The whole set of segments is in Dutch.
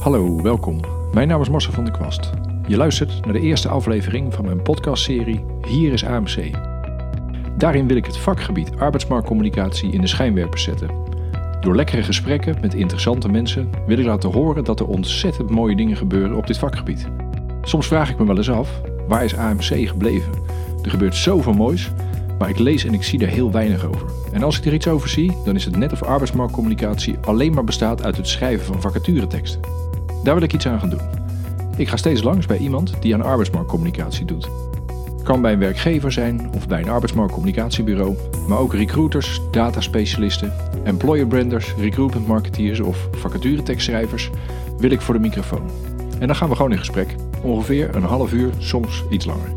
Hallo, welkom. Mijn naam is Marcel van der Kwast. Je luistert naar de eerste aflevering van mijn podcastserie Hier is AMC. Daarin wil ik het vakgebied arbeidsmarktcommunicatie in de schijnwerpers zetten. Door lekkere gesprekken met interessante mensen wil ik laten horen dat er ontzettend mooie dingen gebeuren op dit vakgebied. Soms vraag ik me wel eens af, waar is AMC gebleven? Er gebeurt zoveel moois, maar ik lees en ik zie er heel weinig over. En als ik er iets over zie, dan is het net of arbeidsmarktcommunicatie alleen maar bestaat uit het schrijven van vacatureteksten. Daar wil ik iets aan gaan doen. Ik ga steeds langs bij iemand die aan arbeidsmarktcommunicatie doet. Kan bij een werkgever zijn of bij een arbeidsmarktcommunicatiebureau, maar ook recruiters, dataspecialisten, employer branders, recruitment marketeers of vacaturetekstschrijvers wil ik voor de microfoon. En dan gaan we gewoon in gesprek. Ongeveer een half uur, soms iets langer.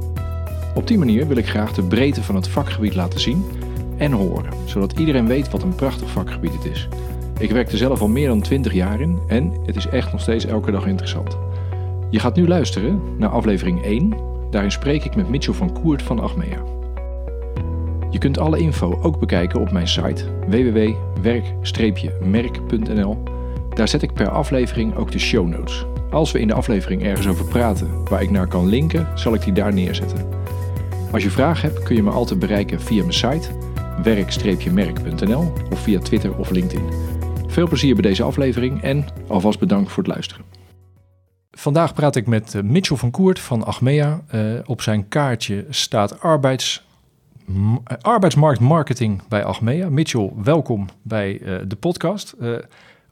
Op die manier wil ik graag de breedte van het vakgebied laten zien en horen, zodat iedereen weet wat een prachtig vakgebied het is. Ik werk er zelf al meer dan 20 jaar in en het is echt nog steeds elke dag interessant. Je gaat nu luisteren naar aflevering 1. Daarin spreek ik met Mitchell van Koert van Achmea. Je kunt alle info ook bekijken op mijn site www.werk-merk.nl. Daar zet ik per aflevering ook de show notes. Als we in de aflevering ergens over praten waar ik naar kan linken, zal ik die daar neerzetten. Als je vragen hebt, kun je me altijd bereiken via mijn site werk-merk.nl of via Twitter of LinkedIn. Veel plezier bij deze aflevering en alvast bedankt voor het luisteren. Vandaag praat ik met Mitchell van Koert van Achmea. Uh, op zijn kaartje staat arbeids, arbeidsmarktmarketing bij Achmea. Mitchell, welkom bij de podcast.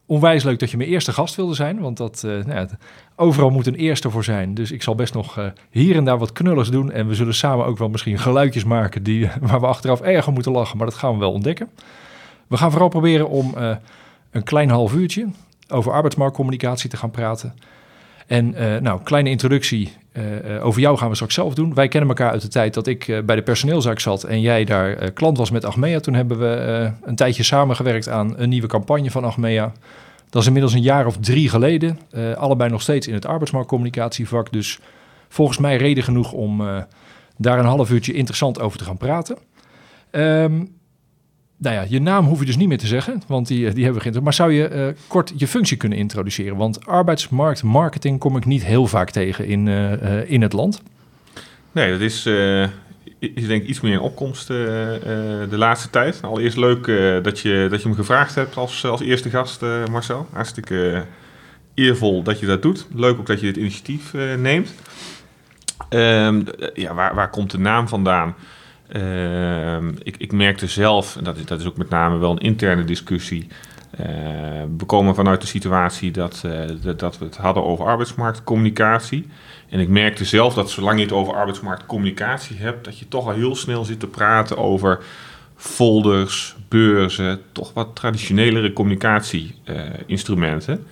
Onwijs leuk dat je mijn eerste gast wilde zijn, want dat, nou ja, overal moet een eerste voor zijn. Dus ik zal best nog hier en daar wat knullers doen en we zullen samen ook wel misschien geluidjes maken die, waar we achteraf erger moeten lachen, maar dat gaan we wel ontdekken. We gaan vooral proberen om een klein half uurtje over arbeidsmarktcommunicatie te gaan praten. En uh, nou, kleine introductie uh, over jou gaan we straks zelf doen. Wij kennen elkaar uit de tijd dat ik uh, bij de personeelzaak zat en jij daar klant was met Achmea. Toen hebben we een tijdje samengewerkt aan een nieuwe campagne van Achmea. Dat is inmiddels een jaar of drie geleden. allebei nog steeds in het arbeidsmarktcommunicatievak. Dus volgens mij reden genoeg om daar een half uurtje interessant over te gaan praten. Um, nou ja, je naam hoef je dus niet meer te zeggen, want die, die hebben we geen. Maar zou je uh, kort je functie kunnen introduceren? Want arbeidsmarktmarketing kom ik niet heel vaak tegen in, uh, in het land. Nee, dat is, is denk iets meer in opkomst de laatste tijd. Allereerst leuk dat, je, dat je me gevraagd hebt als, als eerste gast, Marcel. Hartstikke eervol dat je dat doet. Leuk ook dat je dit initiatief neemt. Um, ja, waar, waar komt de naam vandaan? Uh, ik, ik merkte zelf, en dat is, dat is ook met name wel een interne discussie. Uh, we komen vanuit de situatie dat, uh, dat we het hadden over arbeidsmarktcommunicatie. En ik merkte zelf dat zolang je het over arbeidsmarktcommunicatie hebt, dat je toch al heel snel zit te praten over folders, beurzen, toch wat traditionelere communicatieinstrumenten.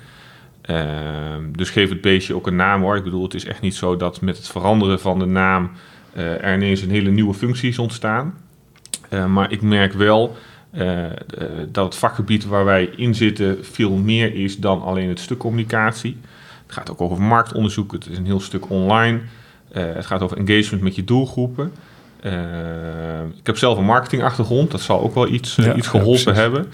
Ehm, dus geef het beestje ook een naam hoor. Ik bedoel, het is echt niet zo dat met het veranderen van de naam uh, er ineens een hele nieuwe functies ontstaan. Uh, maar ik merk wel uh, dat het vakgebied waar wij in zitten veel meer is dan alleen het stuk communicatie. Het gaat ook over marktonderzoek, het is een heel stuk online. het gaat over engagement met je doelgroepen. ik heb zelf een marketingachtergrond, dat zal ook wel iets, ja, iets geholpen ja, hebben.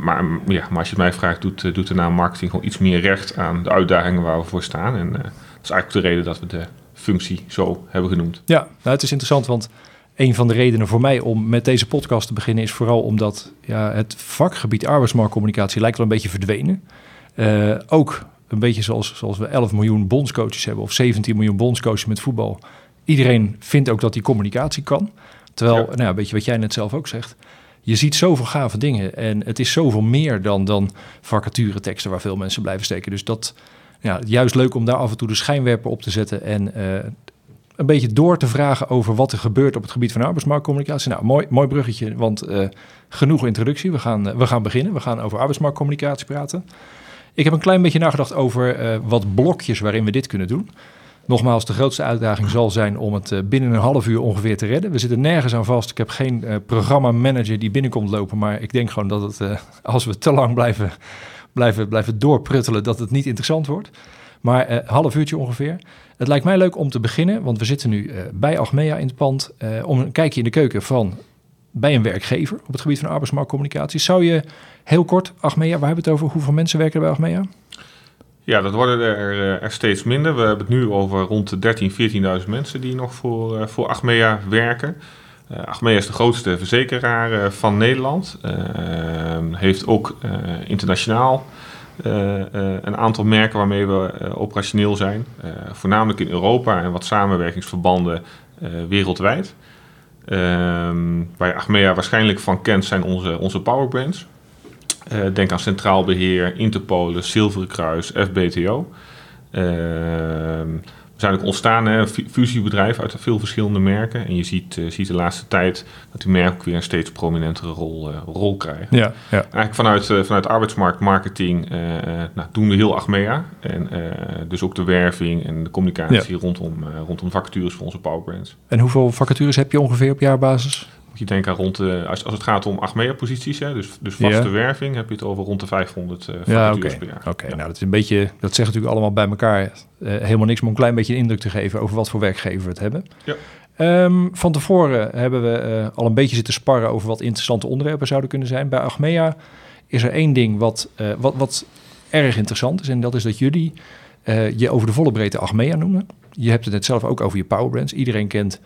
maar, ja, maar als je het mij vraagt, doet, doet de naam marketing gewoon iets meer recht aan de uitdagingen waar we voor staan. En dat is eigenlijk de reden dat we de functie zo hebben genoemd. Ja, nou, het is interessant, want een van de redenen voor mij om met deze podcast te beginnen is vooral omdat ja, het vakgebied arbeidsmarktcommunicatie lijkt wel een beetje verdwenen. Uh, ook een beetje zoals, zoals we 11 miljoen bondscoaches hebben of 17 miljoen bondscoaches met voetbal. Iedereen vindt ook dat die communicatie kan. Terwijl, ja. nou, weet je wat jij net zelf ook zegt. Je ziet zoveel gave dingen en het is zoveel meer dan, dan vacature teksten waar veel mensen blijven steken. Dus dat, ja, juist leuk om daar af en toe de schijnwerper op te zetten en uh, een beetje door te vragen over wat er gebeurt op het gebied van arbeidsmarktcommunicatie. Nou, mooi, mooi bruggetje, want uh, genoeg introductie. We gaan, uh, we gaan beginnen. We gaan over arbeidsmarktcommunicatie praten. Ik heb een klein beetje nagedacht over wat blokjes waarin we dit kunnen doen. Nogmaals, de grootste uitdaging zal zijn om het binnen een half uur ongeveer te redden. We zitten nergens aan vast. Ik heb geen programmamanager die binnenkomt lopen, maar ik denk gewoon dat het, als we te lang blijven blijven, blijven doorpruttelen dat het niet interessant wordt. Maar uh, half uurtje ongeveer. Het lijkt mij leuk om te beginnen, want we zitten nu uh, bij Achmea in het pand, uh, om een kijkje in de keuken van bij een werkgever op het gebied van arbeidsmarktcommunicatie. Zou je heel kort, Achmea, waar hebben we het over? Hoeveel mensen werken er bij Achmea? Ja, dat worden er, eh, er steeds minder. We hebben het nu over rond de 13.000, 14.000 mensen die nog voor, voor Achmea werken. Uh, Achmea is de grootste verzekeraar van Nederland. heeft ook internationaal een aantal merken waarmee we operationeel zijn. voornamelijk in Europa en wat samenwerkingsverbanden wereldwijd. Ehm, waar Achmea waarschijnlijk van kent zijn onze, onze powerbrands. Denk aan Centraal Beheer, Interpolis, Zilveren Kruis, FBTO. Uh, ontstaan, een fusiebedrijf uit veel verschillende merken. En je ziet, uh, ziet de laatste tijd dat die merken ook weer een steeds prominentere rol, uh, rol krijgen. Ja, ja. Eigenlijk vanuit, uh, vanuit arbeidsmarktmarketing nou, doen we heel Achmea. En dus ook de werving en de communicatie ja. rondom, rondom vacatures voor onze powerbrands. En hoeveel vacatures heb je ongeveer op jaarbasis? Je denken aan rond de, als, als het gaat om Achmea-posities, dus, dus vaste werving, heb je het over rond de 500 uh, ja, okay. per jaar. Oké, nou dat is een beetje, dat zegt natuurlijk allemaal bij elkaar uh, helemaal niks, maar een klein beetje een indruk te geven over wat voor werkgever we het hebben. Ja. Um, van tevoren hebben we uh, al een beetje zitten sparren over wat interessante onderwerpen zouden kunnen zijn. Bij Achmea is er één ding wat, wat, wat erg interessant is, en dat is dat jullie je over de volle breedte Achmea noemen. Je hebt het net zelf ook over je powerbrands. Iedereen kent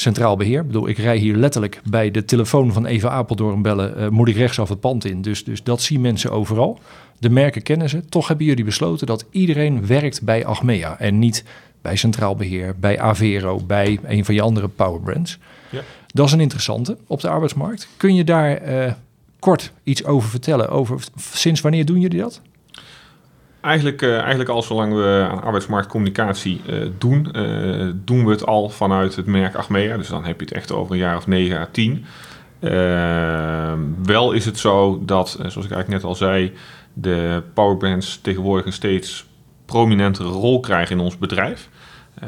centraal beheer. Ik bedoel, ik rij hier letterlijk bij de telefoon van Eva Apeldoorn bellen, uh, moet ik rechtsaf het pand in. Dus, dus dat zien mensen overal. De merken kennen ze. Toch hebben jullie besloten dat iedereen werkt bij Achmea en niet bij Centraal Beheer, bij Avero, bij een van je andere powerbrands. Ja. Dat is een interessante op de arbeidsmarkt. Kun je daar uh, kort iets over vertellen? Over, sinds wanneer doen jullie dat? Eigenlijk, uh, eigenlijk al zolang we aan arbeidsmarktcommunicatie uh, doen, uh, doen we het al vanuit het merk Achmea. Dus dan heb je het echt over een jaar of 9 à 10. wel is het zo dat, zoals ik eigenlijk net al zei, de powerbrands tegenwoordig een steeds prominentere rol krijgen in ons bedrijf.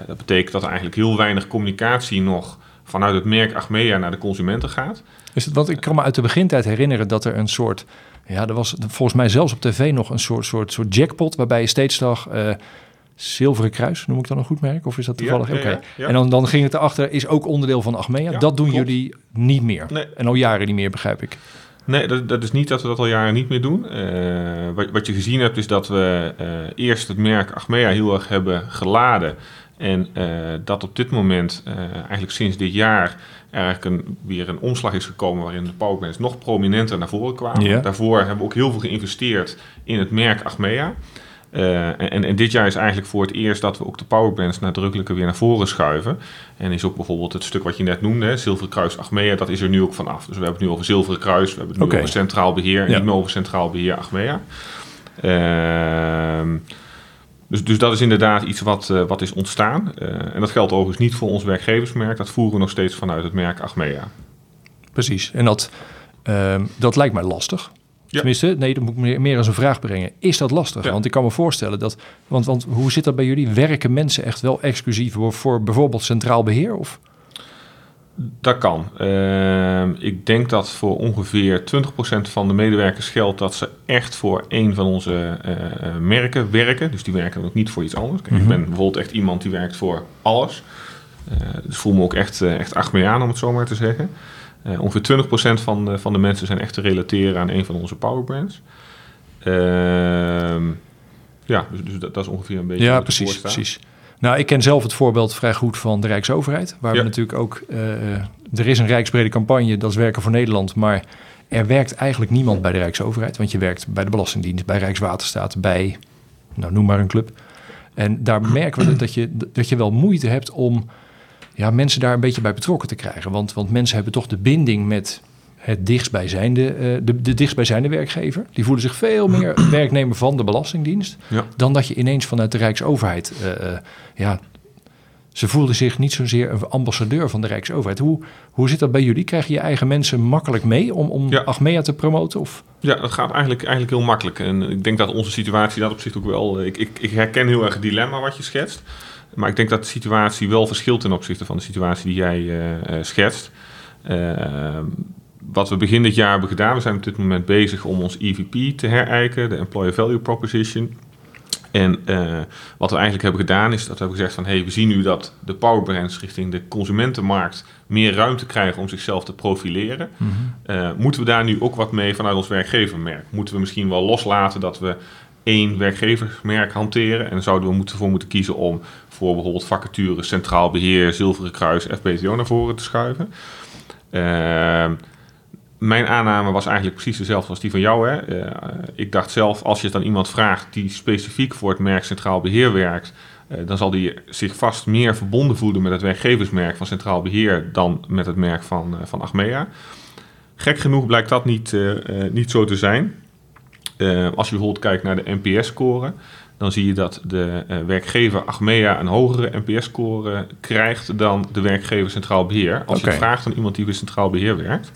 dat betekent dat er eigenlijk heel weinig communicatie nog vanuit het merk Achmea naar de consumenten gaat. Is het, want ik kan me uit de begintijd herinneren dat er een soort ja, er was volgens mij zelfs op tv nog een soort, soort, soort jackpot waarbij je steeds zag. Uh, Zilveren Kruis, noem ik dan een goed merk? Of is dat toevallig? Oké. En dan, dan ging het erachter, is ook onderdeel van Achmea. dat doen jullie niet meer. Nee. En al jaren niet meer, begrijp ik. Nee, dat, dat, is niet dat we dat al jaren niet meer doen. Uh, wat, wat, je gezien hebt, is dat we uh, eerst het merk Achmea heel erg hebben geladen. En uh, dat op dit moment, eigenlijk sinds dit jaar, eigenlijk een, weer een omslag is gekomen waarin de powerbands nog prominenter naar voren kwamen. Daarvoor hebben we ook heel veel geïnvesteerd in het merk Achmea. Uh, en, en, dit jaar is eigenlijk voor het eerst dat we ook de powerbands nadrukkelijker weer naar voren schuiven. En is ook bijvoorbeeld het stuk wat je net noemde, Zilveren Kruis Achmea, dat is er nu ook vanaf. Dus we hebben het nu over Zilveren Kruis, we hebben het nu over Centraal Beheer en niet meer over Centraal Beheer Achmea. Uh, dus, dus dat is inderdaad iets wat, uh, wat is ontstaan. Uh, en dat geldt overigens niet voor ons werkgeversmerk. Dat voeren we nog steeds vanuit het merk Achmea. Precies. En dat, uh, dat lijkt mij lastig. Ja. Tenminste, nee, dat moet ik meer, meer als een vraag brengen. Is dat lastig? Ja. Want ik kan me voorstellen dat... Want, want hoe zit dat bij jullie? Werken mensen echt wel exclusief voor, voor bijvoorbeeld centraal beheer? Of... Dat kan. Uh, ik denk dat voor ongeveer 20% van de medewerkers geldt dat ze echt voor een van onze uh, merken werken. Dus die werken ook niet voor iets anders. Kijk, mm -hmm. Ik ben bijvoorbeeld echt iemand die werkt voor alles. Uh, dus voel me ook echt, echt achter me aan, om het zo maar te zeggen. ongeveer 20% van de, van de mensen zijn echt te relateren aan een van onze powerbrands. Ehm, ja, dus, dus dat, dat, is ongeveer een beetje. Ja, precies, precies. Nou, ik ken zelf het voorbeeld vrij goed van de Rijksoverheid. Waar we natuurlijk ook. Uh, er is een rijksbrede campagne, dat is werken voor Nederland. Maar er werkt eigenlijk niemand bij de Rijksoverheid. Want je werkt bij de Belastingdienst, bij Rijkswaterstaat, bij. Nou, noem maar een club. En daar merken we dat je, dat je wel moeite hebt om ja, mensen daar een beetje bij betrokken te krijgen. Want, want mensen hebben toch de binding met het dichtstbijzijnde, uh, de, de dichtstbijzijnde werkgever. Die voelen zich veel meer werknemer van de Belastingdienst... Ja. dan dat je ineens vanuit de Rijksoverheid... Uh, ja, ze voelden zich niet zozeer een ambassadeur van de Rijksoverheid. Hoe, hoe zit dat bij jullie? Krijg je je eigen mensen makkelijk mee om, om ja. Achmea te promoten? Of? Ja, dat gaat eigenlijk, eigenlijk heel makkelijk. En ik denk dat onze situatie dat op zich ook wel... Ik, ik, ik herken heel erg het dilemma wat je schetst. Maar ik denk dat de situatie wel verschilt ten opzichte van de situatie die jij schetst. Uh, wat we begin dit jaar hebben gedaan, we zijn op dit moment bezig om ons EVP te herijken, de Employer Value Proposition. En uh, wat we eigenlijk hebben gedaan is dat we hebben gezegd van... hey, we zien nu dat de powerbrands richting de consumentenmarkt... meer ruimte krijgen om zichzelf te profileren. Mm -hmm. moeten we daar nu ook wat mee vanuit ons werkgevermerk? Moeten we misschien wel loslaten dat we één werkgeversmerk hanteren? En zouden we moeten, voor moeten kiezen om voor bijvoorbeeld vacatures... Centraal Beheer, Zilveren Kruis, FBTO naar voren te schuiven? Uh, mijn aanname was eigenlijk precies dezelfde als die van jou. Hè. Uh, ik dacht zelf, als je het aan iemand vraagt die specifiek voor het merk Centraal Beheer werkt, uh, dan zal die zich vast meer verbonden voelen met het werkgeversmerk van Centraal Beheer dan met het merk van, uh, van Achmea. Gek genoeg blijkt dat niet, niet zo te zijn. als je bijvoorbeeld kijkt naar de NPS-score, dan zie je dat de werkgever Achmea een hogere NPS-score krijgt dan de werkgever Centraal Beheer. Als okay. je vraagt aan iemand die bij Centraal Beheer werkt.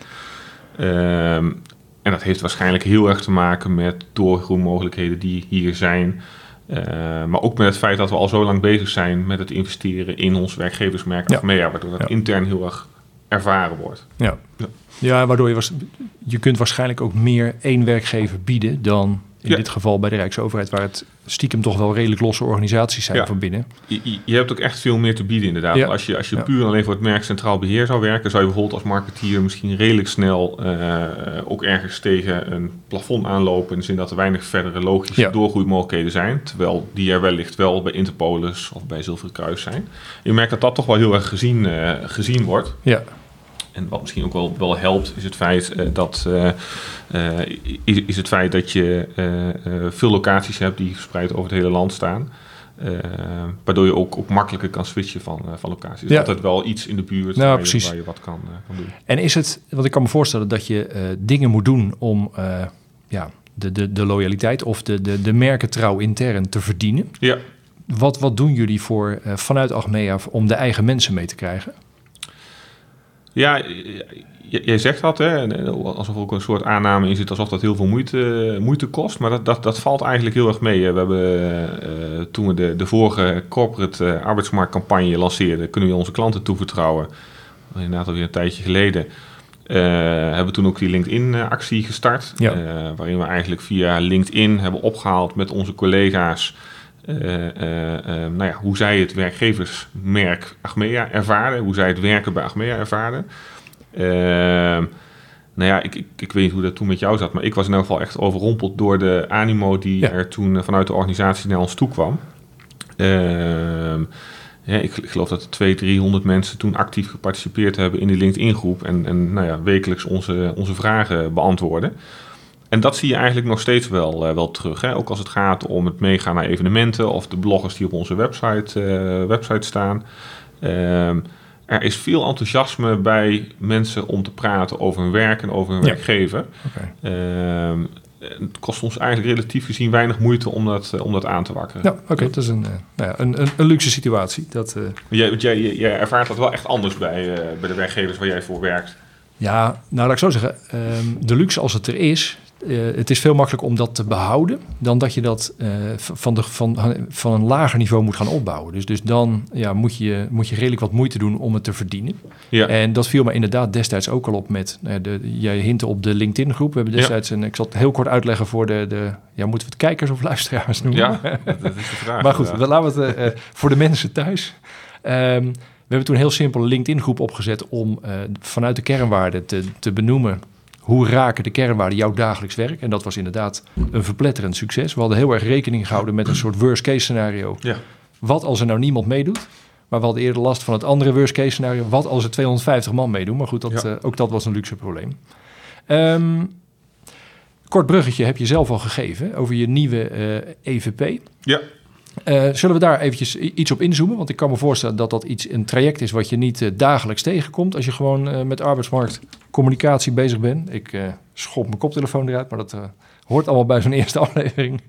Um, en dat heeft waarschijnlijk heel erg te maken met doorgroeimogelijkheden die hier zijn. Uh, maar ook met het feit dat we al zo lang bezig zijn met het investeren in ons werkgeversmerk ja. Achmea, waardoor dat ja. intern heel erg ervaren wordt. Ja, ja. ja waardoor je, was, je kunt waarschijnlijk ook meer één werkgever bieden dan in ja. dit geval bij de Rijksoverheid, waar het stiekem toch wel redelijk losse organisaties zijn ja. van binnen. Je, je, hebt ook echt veel meer te bieden inderdaad. Ja. Als je, als je puur alleen voor het merk Centraal Beheer zou werken, zou je bijvoorbeeld als marketeer misschien redelijk snel uh, ook ergens tegen een plafond aanlopen. In de zin dat er weinig verdere logische doorgroeimogelijkheden zijn. Terwijl die er wellicht wel bij Interpolis of bij Zilveren Kruis zijn. Je merkt dat dat toch wel heel erg gezien, uh, gezien wordt. Ja. En wat misschien ook wel, wel helpt, is het feit uh, dat, uh, uh, is, is, het feit dat je veel locaties hebt die verspreid over het hele land staan. waardoor je ook, ook makkelijker kan switchen van, van locaties. Dus ja. altijd wel iets in de buurt nou, waar, je, waar, je, wat kan, kan, doen. En is het, want ik kan me voorstellen dat je dingen moet doen om ja, de, de, de loyaliteit of de, de, de merkentrouw intern te verdienen. Ja. Wat, wat doen jullie voor, vanuit Achmea om de eigen mensen mee te krijgen? Ja, jij zegt dat, hè, alsof er ook een soort aanname in zit, alsof dat heel veel moeite, moeite kost. Maar dat, dat, dat valt eigenlijk heel erg mee. We hebben, uh, toen we de, de vorige corporate uh, arbeidsmarktcampagne lanceerden, kunnen we onze klanten toevertrouwen. Inderdaad alweer een tijdje geleden. Uh, hebben we toen ook die LinkedIn-actie gestart. Ja. waarin we eigenlijk via LinkedIn hebben opgehaald met onze collega's nou ja, hoe zij het werkgeversmerk Achmea ervaren, hoe zij het werken bij Achmea ervaren. Nou ja, ik, ik, ik, weet niet hoe dat toen met jou zat, maar ik was in elk geval echt overrompeld door de animo die ja. er toen vanuit de organisatie naar ons toe kwam. Ehm, ja, ik, ik, geloof dat er 200, 300 mensen toen actief geparticipeerd hebben in die LinkedIn-groep en, en nou ja, wekelijks onze, onze vragen beantwoorden. En dat zie je eigenlijk nog steeds wel, uh, wel terug. Hè? Ook als het gaat om het meegaan naar evenementen of de bloggers die op onze website, uh, website staan. Uh, er is veel enthousiasme bij mensen om te praten over hun werk en over hun ja. werkgever. Okay. Ehm, het kost ons eigenlijk relatief gezien weinig moeite om dat, uh, om dat aan te wakkeren. Ja, oké, okay, dat is een, nou ja, een, een, een, luxe situatie. Dat, uh... jij, jij, jij, ervaart dat wel echt anders bij, bij de werkgevers waar jij voor werkt. Ja, nou laat ik zo zeggen. Um, de luxe als het er is, uh, het is veel makkelijker om dat te behouden dan dat je dat uh, van, de, van, van een lager niveau moet gaan opbouwen. Dus, dus dan ja, moet, je, moet je redelijk wat moeite doen om het te verdienen. Ja. En dat viel me inderdaad destijds ook al op met, uh, de, jij hintte op de LinkedIn-groep. We hebben destijds, ja. een, ik zal het heel kort uitleggen voor de, de ja, moeten we het kijkers of luisteraars noemen? Ja, dat is de vraag. maar goed, laten we het voor de mensen thuis. Um, we hebben toen een heel simpele LinkedIn-groep opgezet om vanuit de kernwaarden te, te benoemen hoe raken de kernwaarden jouw dagelijks werk? En dat was inderdaad een verpletterend succes. We hadden heel erg rekening gehouden met een soort worst-case scenario. Ja. Wat als er nou niemand meedoet? Maar we hadden eerder last van het andere worst-case scenario. Wat als er 250 man meedoen? Maar goed, dat, ja. uh, ook dat was een luxe probleem. Um, kort bruggetje heb je zelf al gegeven over je nieuwe uh, EVP. Ja. Uh, zullen we daar eventjes iets op inzoomen? Want ik kan me voorstellen dat dat iets, een traject is wat je niet uh, dagelijks tegenkomt als je gewoon uh, met arbeidsmarktcommunicatie bezig bent. Ik schop mijn koptelefoon eruit, maar dat hoort allemaal bij zo'n eerste aflevering.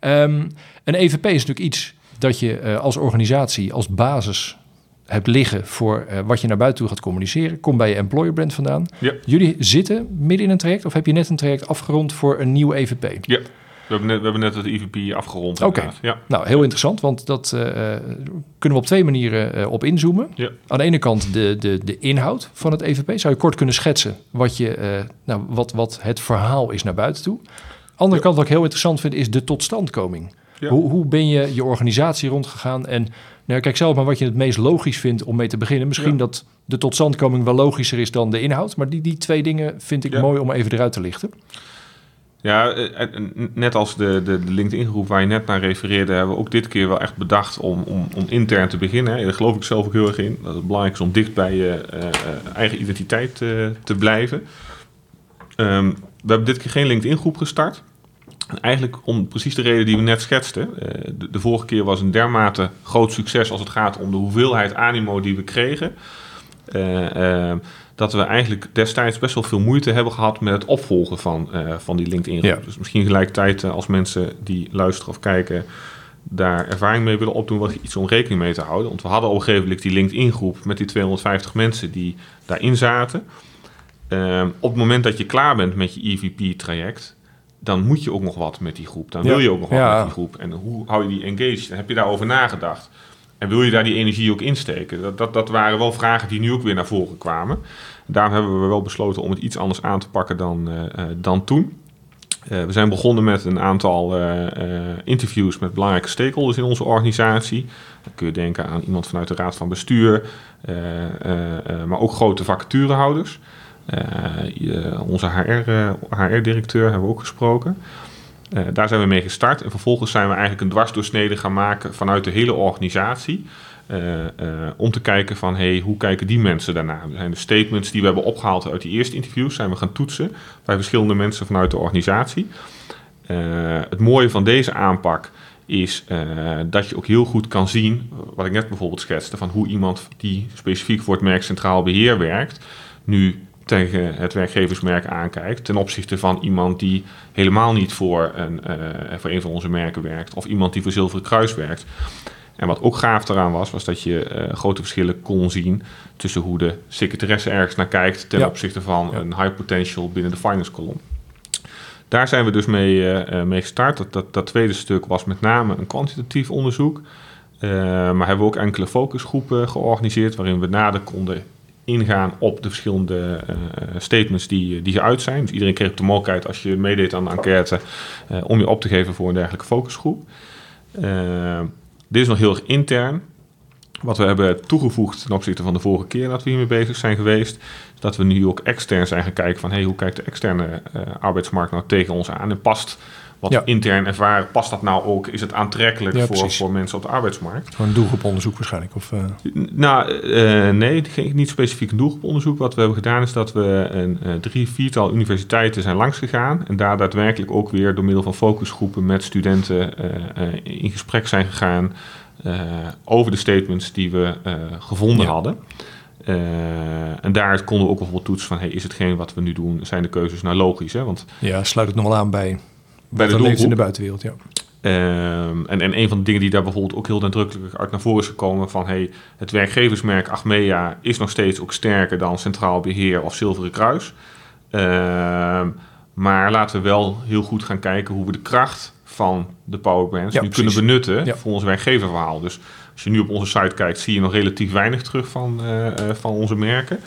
Um, een EVP is natuurlijk iets dat je als organisatie, als basis hebt liggen voor wat je naar buiten toe gaat communiceren. Kom bij je employer brand vandaan. Ja. Jullie zitten midden in een traject of heb je net een traject afgerond voor een nieuwe EVP? Ja. We hebben, net, we hebben net het IVP afgerond. Oké, okay. ja. nou heel interessant, want dat uh, kunnen we op twee manieren uh, op inzoomen. Ja. Aan de ene kant de, de, de inhoud van het EVP. Zou je kort kunnen schetsen wat, je, nou, wat, wat het verhaal is naar buiten toe? Andere ja. kant wat ik heel interessant vind is de totstandkoming. Ja. Hoe, hoe ben je je organisatie rondgegaan? En nou, kijk zelf maar wat je het meest logisch vindt om mee te beginnen. Misschien Ja. dat de totstandkoming wel logischer is dan de inhoud. Maar die, die twee dingen vind ik mooi om even eruit te lichten. Ja, eh, eh, net als de, de, de LinkedIn-groep waar je net naar refereerde, hebben we ook dit keer wel echt bedacht om, om, om intern te beginnen. Daar geloof ik zelf ook heel erg in. Dat het belangrijk is om dicht bij je eh, eigen identiteit te blijven. Ehm, we hebben dit keer geen LinkedIn-groep gestart. En Eigenlijk om precies de reden die we net schetsten. De, de vorige keer was een dermate groot succes als het gaat om de hoeveelheid animo die we kregen. Eh, dat we eigenlijk destijds best wel veel moeite hebben gehad met het opvolgen van, eh, van die LinkedIn-groep. Ja. Dus misschien gelijkertijd eh, als mensen die luisteren of kijken daar ervaring mee willen opdoen, wat iets om rekening mee te houden. Want we hadden op een gegeven moment die LinkedIn-groep met die 250 mensen die daarin zaten. Eh, op het moment dat je klaar bent met je EVP-traject, dan moet je ook nog wat met die groep. Dan Ja. wil je ook nog wat Ja. met die groep. En hoe hou je die engaged? En heb je daarover nagedacht? En wil je daar die energie ook insteken? Dat, dat, dat waren wel vragen die nu ook weer naar voren kwamen. Daarom hebben we wel besloten om het iets anders aan te pakken dan, eh, eh, dan toen. Eh, we zijn begonnen met een aantal interviews met belangrijke stakeholders in onze organisatie. Dan kun je denken aan iemand vanuit de raad van bestuur, maar ook grote vacaturehouders. Eh, onze HR, HR-directeur hebben we ook gesproken. Eh, daar zijn we mee gestart en vervolgens zijn we eigenlijk een dwarsdoorsnede gaan maken vanuit de hele organisatie. eh, eh, om te kijken van hey, hoe kijken die mensen daarna. Er zijn de statements die we hebben opgehaald uit die eerste interviews, zijn we gaan toetsen bij verschillende mensen vanuit de organisatie. Het mooie van deze aanpak is dat je ook heel goed kan zien, wat ik net bijvoorbeeld schetste, van hoe iemand die specifiek voor het merk Centraal Beheer werkt, nu tegen het werkgeversmerk aankijkt ten opzichte van iemand die helemaal niet voor een, eh, voor een van onze merken werkt of iemand die voor Zilveren Kruis werkt. En wat ook gaaf eraan was, was dat je eh, grote verschillen kon zien tussen hoe de secretaresse ergens naar kijkt ten Ja. opzichte van Ja. een high potential binnen de finance kolom. Daar zijn we dus mee, eh, mee gestart. Dat, dat, dat tweede stuk was met name een kwantitatief onderzoek. Eh, maar hebben we ook enkele focusgroepen georganiseerd waarin we nader konden ingaan op de verschillende eh, statements die, die geuit zijn. Dus iedereen kreeg de mogelijkheid als je meedeed aan de enquête eh, om je op te geven voor een dergelijke focusgroep. Eh, dit is nog heel erg intern. Wat we hebben toegevoegd ten opzichte van de vorige keer dat we hiermee bezig zijn geweest, is dat we nu ook extern zijn gaan kijken van hey, hoe kijkt de externe arbeidsmarkt nou tegen ons aan en past wat Ja. intern ervaren, past dat nou ook? Is het aantrekkelijk Ja, voor, precies. voor mensen op de arbeidsmarkt? Gewoon een doelgroeponderzoek waarschijnlijk. Of, eh, Nou, eh, nee, niet specifiek een doelgroeponderzoek. Wat we hebben gedaan is dat we een eh, drie, viertal universiteiten zijn langsgegaan. En daar daadwerkelijk ook weer door middel van focusgroepen met studenten in gesprek zijn gegaan over de statements die we gevonden Ja. hadden. En daaruit konden we ook bijvoorbeeld toetsen van... Hey, is hetgeen wat we nu doen, zijn de keuzes nou logisch? Hè? Want ja, sluit het nog wel aan bij, bij de leeft in de doelgroep buitenwereld. Ja. Ehm, en, en een van de dingen die daar bijvoorbeeld ook heel nadrukkelijk uit naar voren is gekomen van hey, het werkgeversmerk Achmea is nog steeds ook sterker dan Centraal Beheer of Zilveren Kruis. Ehm, maar laten we wel heel goed gaan kijken hoe we de kracht van de powerbrands Ja, nu precies. kunnen benutten Ja. voor ons werkgeververhaal. Dus als je nu op onze site kijkt, zie je nog relatief weinig terug van, eh, eh, van onze merken.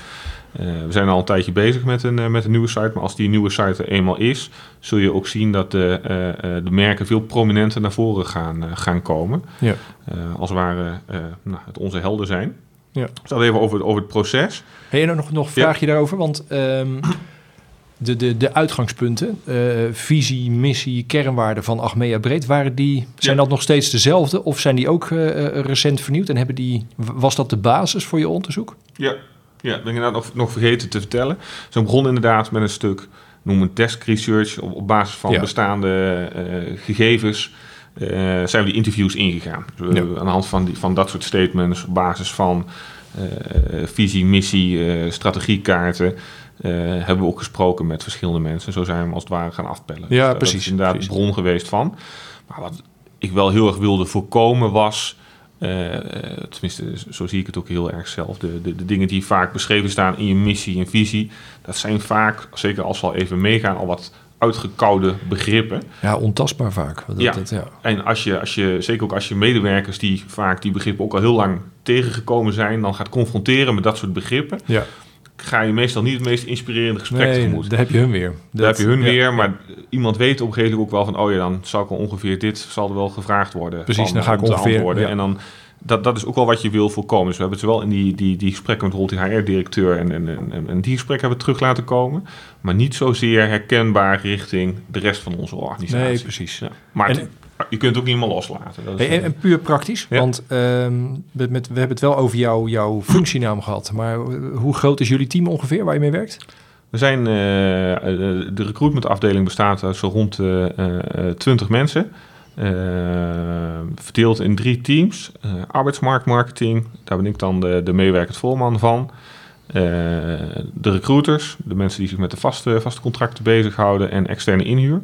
Eh, we zijn al een tijdje bezig met een, eh, met een nieuwe site, maar als die nieuwe site er eenmaal is, zul je ook zien dat de, eh, de merken veel prominenter naar voren gaan, gaan komen. Ja. Als het ware nou, het onze helden zijn. Ja. Dus dat even over, over het proces. Hey, en nog, nog een Ja. vraagje daarover, want ehm, de, de, de uitgangspunten, visie, missie, kernwaarden van Achmea Breed, waren die, zijn Ja. dat nog steeds dezelfde of zijn die ook recent vernieuwd en hebben die, was dat de basis voor je onderzoek? Ja, ja ben ik inderdaad nog, nog vergeten te vertellen. Zo we begonnen inderdaad met een stuk, noem het desk research, op, op basis van Ja. bestaande eh, gegevens. eh, zijn we die interviews ingegaan. Dus we Ja. hebben aan de hand van, die, van dat soort statements, op basis van eh, visie, missie, strategiekaarten, hebben we ook gesproken met verschillende mensen. Zo zijn we als het ware gaan afpellen. Ja, dat precies, is inderdaad precies. bron geweest van. Maar wat ik wel heel erg wilde voorkomen was... eh, eh, tenminste, zo zie ik het ook heel erg zelf. De, de, de dingen die vaak beschreven staan in je missie en visie... dat zijn vaak, zeker als we al even meegaan... al wat uitgekoude begrippen. Ja, ontastbaar vaak. Dat, Ja. dat- ja. En als je, als je, zeker ook als je medewerkers die vaak die begrippen ook al heel lang tegengekomen zijn... dan gaat confronteren met dat soort begrippen... Ja. Ga je meestal niet het meest inspirerende gesprek Nee, tegemoet. daar heb je hun weer. Daar Dat- heb je hun ja. weer, maar iemand weet op een gegeven moment ook wel van... oh ja, dan zal ik wel ongeveer dit zal er wel gevraagd worden. Precies, van, dan ga ik ongeveer, ja. En dan, dat, dat is ook wel wat je wil voorkomen. Dus we hebben zowel in die, die, die gesprekken met die HR-directeur... En, en, en, en die gesprekken hebben we terug laten komen. Maar niet zozeer herkenbaar richting de rest van onze organisatie. Nee, precies. Ja. Maar En- het- je kunt het ook niet helemaal loslaten. Dat is, Hey, en, eh, en puur praktisch, Ja. want ehm, met, met- we hebben het wel over jouw jouw functienaam gehad. Maar eh, hoe groot is jullie team ongeveer waar je mee werkt? We zijn, eh, de recruitmentafdeling bestaat uit zo rond eh, 20 mensen. Verdeeld in drie teams. Arbeidsmarktmarketing, daar ben ik dan de, de meewerkend voorman van. De recruiters, de mensen die zich met de vaste, vaste contracten bezighouden. En externe inhuur.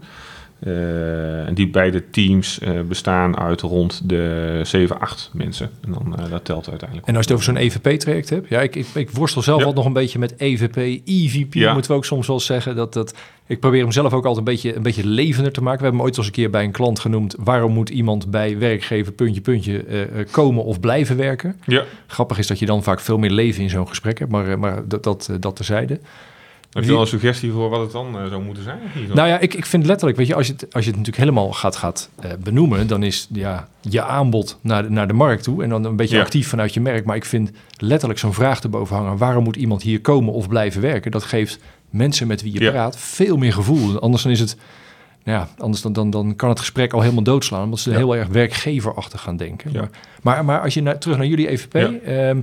Eh, en die beide teams eh, bestaan uit rond de 7, 8 mensen. En dan, eh, dat telt uiteindelijk. En als je het over zo'n EVP-traject hebt, ja, ik, ik, ik worstel zelf Ja. al nog een beetje met EVP, EVP, Ja. moeten we ook soms wel zeggen. Dat, dat, ik probeer hem zelf ook altijd een beetje, een beetje levender te maken. We hebben hem ooit eens een keer bij een klant genoemd. Waarom moet iemand bij werkgever puntje, puntje komen of blijven werken? Ja. Grappig is dat je dan vaak veel meer leven in zo'n gesprek hebt, maar, maar dat, dat, dat terzijde. Heb je wel een suggestie voor wat het dan eh, zou moeten zijn? Nou ja, ik, ik vind letterlijk, weet je, als je het, als je het natuurlijk helemaal gaat, gaat eh, benoemen, dan is ja, je aanbod naar de, naar de markt toe en dan een beetje Ja. actief vanuit je merk. Maar ik vind letterlijk zo'n vraag erboven hangen, waarom moet iemand hier komen of blijven werken? Dat geeft mensen met wie je Ja. praat veel meer gevoel. Anders dan is het, nou ja, anders dan, dan, dan kan het gesprek al helemaal doodslaan, omdat ze Ja. heel erg werkgeverachtig gaan denken. Maar, maar, maar als je naar, terug naar jullie EVP, Ja.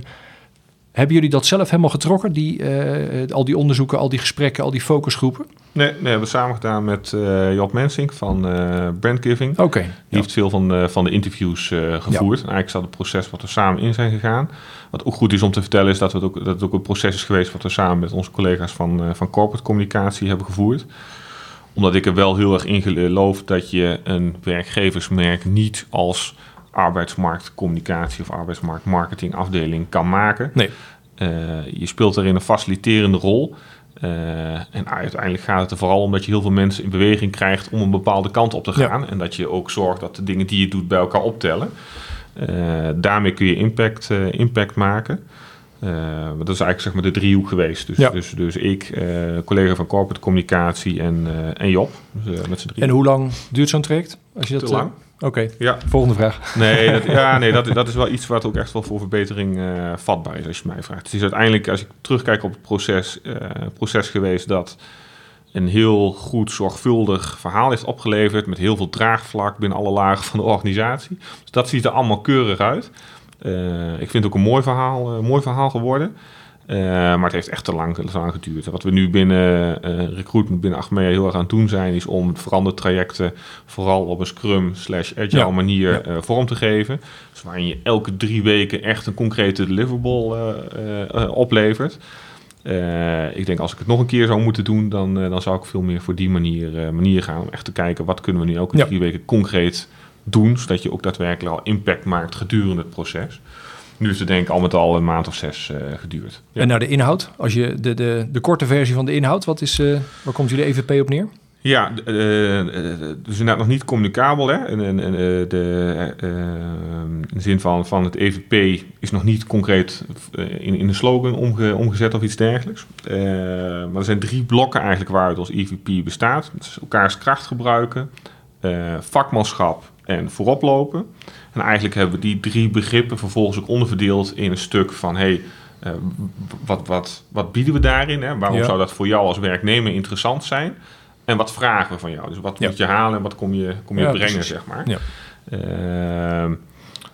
Hebben jullie dat zelf helemaal getrokken, die, eh, al die onderzoeken, al die gesprekken, al die focusgroepen? Nee, nee, we hebben samen gedaan met eh Job Mensink van eh Brandgiving. Oké. Die heeft veel van, de- van de interviews gevoerd. En eigenlijk is dat het proces wat we samen in zijn gegaan. Wat ook goed is om te vertellen is dat, het ook, dat het ook een proces is geweest... wat we samen met onze collega's van, van corporate communicatie hebben gevoerd. Omdat ik er wel heel erg in geloof dat je een werkgeversmerk niet als arbeidsmarktcommunicatie of arbeidsmarktmarketingafdeling kan maken. Nee. Eh, je speelt erin een faciliterende rol. Eh, en uiteindelijk gaat het er vooral om dat je heel veel mensen in beweging krijgt om een bepaalde kant op te Ja. gaan. En dat je ook zorgt dat de dingen die je doet bij elkaar optellen. Eh, daarmee kun je impact, impact maken. Eh, dat is eigenlijk zeg maar de driehoek geweest. Dus, Ja. dus, dus ik, eh, collega van corporate communicatie en, eh, en Job. Dus, met z'n drie. En hoe lang duurt zo'n traject? Als je dat, Te lang. Oké, Ja, volgende vraag. Nee, dat, ja, nee dat, dat is wel iets wat ook echt wel voor verbetering eh, vatbaar is, als je mij vraagt. Het is uiteindelijk, als ik terugkijk op het proces, eh, proces geweest dat een heel goed, zorgvuldig verhaal heeft opgeleverd met heel veel draagvlak binnen alle lagen van de organisatie. Dus dat ziet er allemaal keurig uit. Eh, ik vind het ook een mooi verhaal, eh, mooi verhaal geworden. Eh, maar het heeft echt te lang, te lang geduurd. Wat we nu binnen eh, recruitment, binnen Achmea heel erg aan het doen zijn, is om verandertrajecten vooral op een Scrum slash Agile Ja. manier Ja. vorm te geven. Dus waarin je elke drie weken echt een concrete deliverable oplevert. Ik denk als ik het nog een keer zou moeten doen, dan, dan zou ik veel meer voor die manier, manier gaan. Om echt te kijken wat kunnen we nu elke Ja. drie weken concreet doen. Zodat je ook daadwerkelijk al impact maakt gedurende het proces. Nu is het denk ik al met al een maand of zes eh, geduurd. Ja. En naar de inhoud. Als je de, de, de korte versie van de inhoud, wat is, eh, waar komt jullie EVP op neer? Ja, eh, dus inderdaad nog niet communicabel. Hè? En, en, en, eh, de, eh, in de zin van, van het EVP is nog niet concreet in, in een slogan omge- omgezet of iets dergelijks. Maar er zijn drie blokken eigenlijk waaruit ons EVP bestaat. Is elkaars kracht gebruiken, vakmanschap en vooroplopen. En eigenlijk hebben we die drie begrippen vervolgens ook onderverdeeld in een stuk van... Hey, eh, wat, wat, wat bieden we daarin? Hè? Waarom Ja. zou dat voor jou als werknemer interessant zijn? En wat vragen we van jou? Dus wat Ja. moet je halen en wat kom je, kom je Ja, brengen, precies. zeg maar. Ja. Ehm,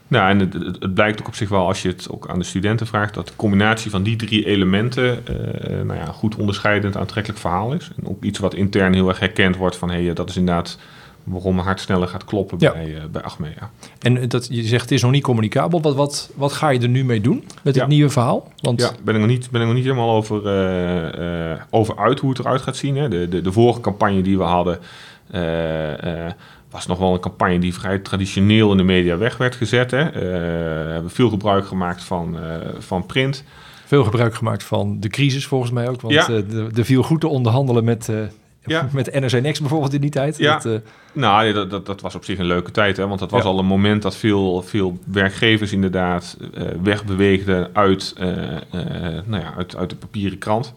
nou, en het, het, blijkt ook op zich wel, als je het ook aan de studenten vraagt, dat de combinatie van die drie elementen eh, nou ja, goed onderscheidend aantrekkelijk verhaal is. En ook iets wat intern heel erg herkend wordt van, hé, hey, dat is inderdaad waarom mijn hart sneller gaat kloppen Ja. bij, eh, bij Achmea. En dat, je zegt het is nog niet communicabel. Wat, wat, wat ga je er nu mee doen met Ja. het nieuwe verhaal? Want Ja, ben ik nog niet, ben ik nog niet helemaal over, eh, eh, over uit hoe het eruit gaat zien. Hè. De, de, de vorige campagne die we hadden was nog wel een campagne die vrij traditioneel in de media weg werd gezet. Hè. We hebben veel gebruik gemaakt van, van print. veel gebruik gemaakt van de crisis volgens mij ook. Want Ja. de- er viel goed te onderhandelen met, Ja. Met NRC Next bijvoorbeeld in die tijd. Ja. Dat, eh, Nou, dat, dat, dat was op zich een leuke tijd. Hè? Want dat was Ja. al een moment dat veel, veel werkgevers inderdaad eh, wegbeweegden uit, eh, nou ja, uit, uit de papieren krant.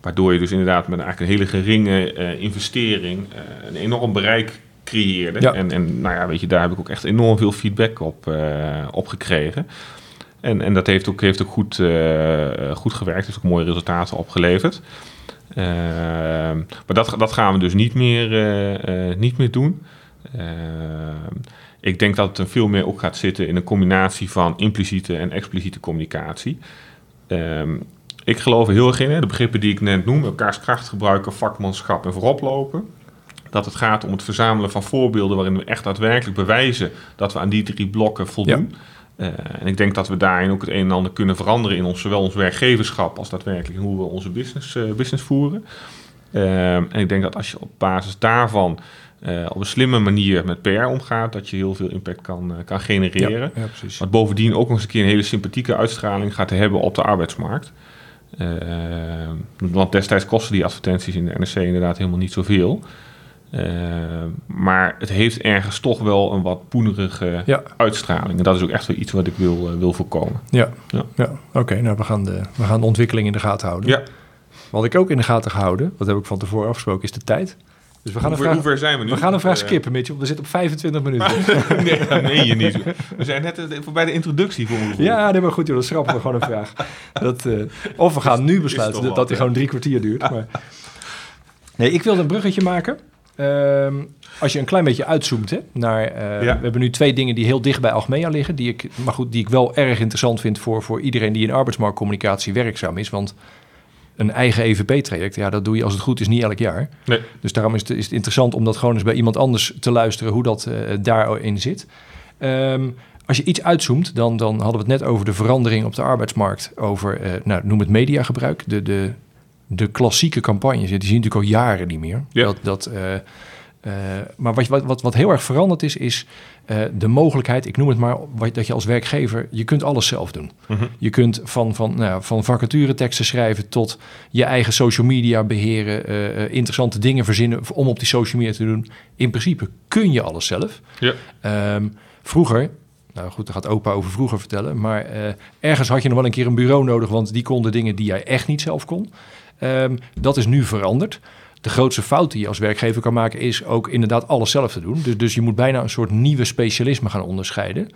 Waardoor je dus inderdaad met eigenlijk een hele geringe investering een enorm bereik creëerde. Ja. En, en nou ja, weet je, daar heb ik ook echt enorm veel feedback op, op gekregen. En, en dat heeft ook, heeft ook goed, goed gewerkt, heeft ook mooie resultaten opgeleverd. Ehm, maar dat, dat gaan we dus niet meer, eh, eh, niet meer doen. Ehm, ik denk dat het er veel meer ook gaat zitten in een combinatie van impliciete en expliciete communicatie. Ehm, ik geloof er heel erg in, de begrippen die ik net noem, elkaars kracht gebruiken, vakmanschap en vooroplopen. Dat het gaat om het verzamelen van voorbeelden waarin we echt daadwerkelijk bewijzen dat we aan die drie blokken voldoen. Eh, en ik denk dat we daarin ook het een en ander kunnen veranderen in ons, zowel ons werkgeverschap als daadwerkelijk hoe we onze business, eh, business voeren. Ehm, en ik denk dat als je op basis daarvan eh, op een slimme manier met PR omgaat, dat je heel veel impact kan, eh, kan genereren. ja. Wat bovendien ook nog eens een keer een hele sympathieke uitstraling gaat hebben op de arbeidsmarkt. Want destijds kosten die advertenties in de NRC inderdaad helemaal niet zoveel. Ehm, maar het heeft ergens toch wel een wat poenerige Ja. uitstraling. En dat is ook echt wel iets wat ik wil, eh, wil voorkomen. Ja, Ja. ja. oké. nou, we gaan, de, we gaan de ontwikkeling in de gaten houden. Ja, Wat ik ook in de gaten gehouden, wat heb ik van tevoren afgesproken, is de tijd. Dus we gaan, hoe, een ver, vraag, ver zijn we nu? we gaan een vraag Eh, skippen, Mitchell. We zitten op 25 minuten. nee, dat meen je niet. We zijn net eh, voorbij de introductie voor. Ja, nee, maar goed, joh, dan schrappen we gewoon een vraag. Dat, eh, of we gaan nu besluiten dat, dat hè? gewoon drie kwartier duurt. Maar... Nee, ik wilde een bruggetje maken. Ehm, als je een klein beetje uitzoomt hè, naar... eh, Ja. We hebben nu twee dingen die heel dicht bij Algemea liggen. Die ik, maar goed, die ik wel erg interessant vind voor, voor iedereen die in arbeidsmarktcommunicatie werkzaam is. Want een eigen EVP-traject, ja, dat doe je als het goed is niet elk jaar. Nee. Dus daarom is het, is het interessant om dat gewoon eens bij iemand anders te luisteren hoe dat eh, daarin zit. Ehm, als je iets uitzoomt, dan, dan hadden we het net over de verandering op de arbeidsmarkt. Over, eh, nou, noem het mediagebruik. De, de, de klassieke campagnes, die zien natuurlijk al jaren niet meer. Ja. Dat, dat, eh, eh, maar wat, wat, wat, wat heel erg veranderd is, is eh, de mogelijkheid, ik noem het maar, wat, dat je als werkgever, je kunt alles zelf doen. Mhm. Je kunt van, van, nou, van vacatureteksten schrijven tot je eigen social media beheren, eh, eh, interessante dingen verzinnen om op die social media te doen. In principe kun je alles zelf. Ja. Ehm, vroeger, nou goed, daar gaat opa over vroeger vertellen, maar ergens had je nog wel een keer een bureau nodig, want die konden dingen die jij echt niet zelf kon. Ehm, dat is nu veranderd. De grootste fout die je als werkgever kan maken is ook inderdaad alles zelf te doen. Dus, dus je moet bijna een soort nieuwe specialisme gaan onderscheiden.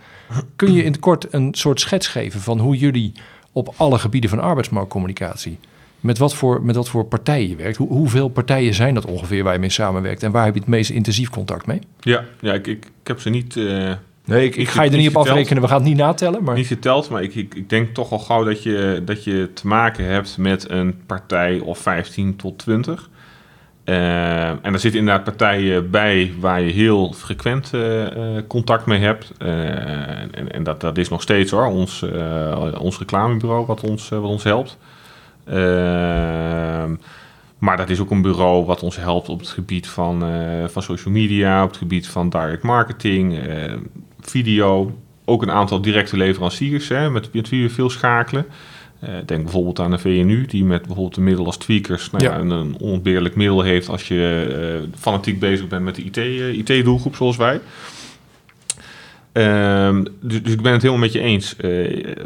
Kun je in het kort een soort schets geven van hoe jullie op alle gebieden van arbeidsmarktcommunicatie, met wat voor, met wat voor partijen je werkt? Hoe, hoeveel partijen zijn dat ongeveer waar je mee samenwerkt en waar heb je het meest intensief contact mee? Ja, ja ik, ik, ik heb ze niet, eh, Nee, ik, ga je er niet op geteld. afrekenen, we gaan het niet natellen, maar niet geteld, maar ik, ik, ik denk toch al gauw dat je, dat je te maken hebt met een partij of 15 tot 20. Eh, en er zitten inderdaad partijen bij waar je heel frequent eh, eh, contact mee hebt. En en dat, dat is nog steeds hoor, ons, ons reclamebureau wat ons, wat ons helpt. Ehm, maar dat is ook een bureau wat ons helpt op het gebied van, van social media, op het gebied van direct marketing, eh, video. Ook een aantal directe leveranciers hè, met, met wie we veel schakelen. Eh, denk bijvoorbeeld aan de VNU, die met bijvoorbeeld een middel als tweakers nou ja. Een, een onontbeerlijk middel heeft als je eh, fanatiek bezig bent met de IT, eh, IT-doelgroep zoals wij. Ehm, dus, dus ik ben het helemaal met je eens.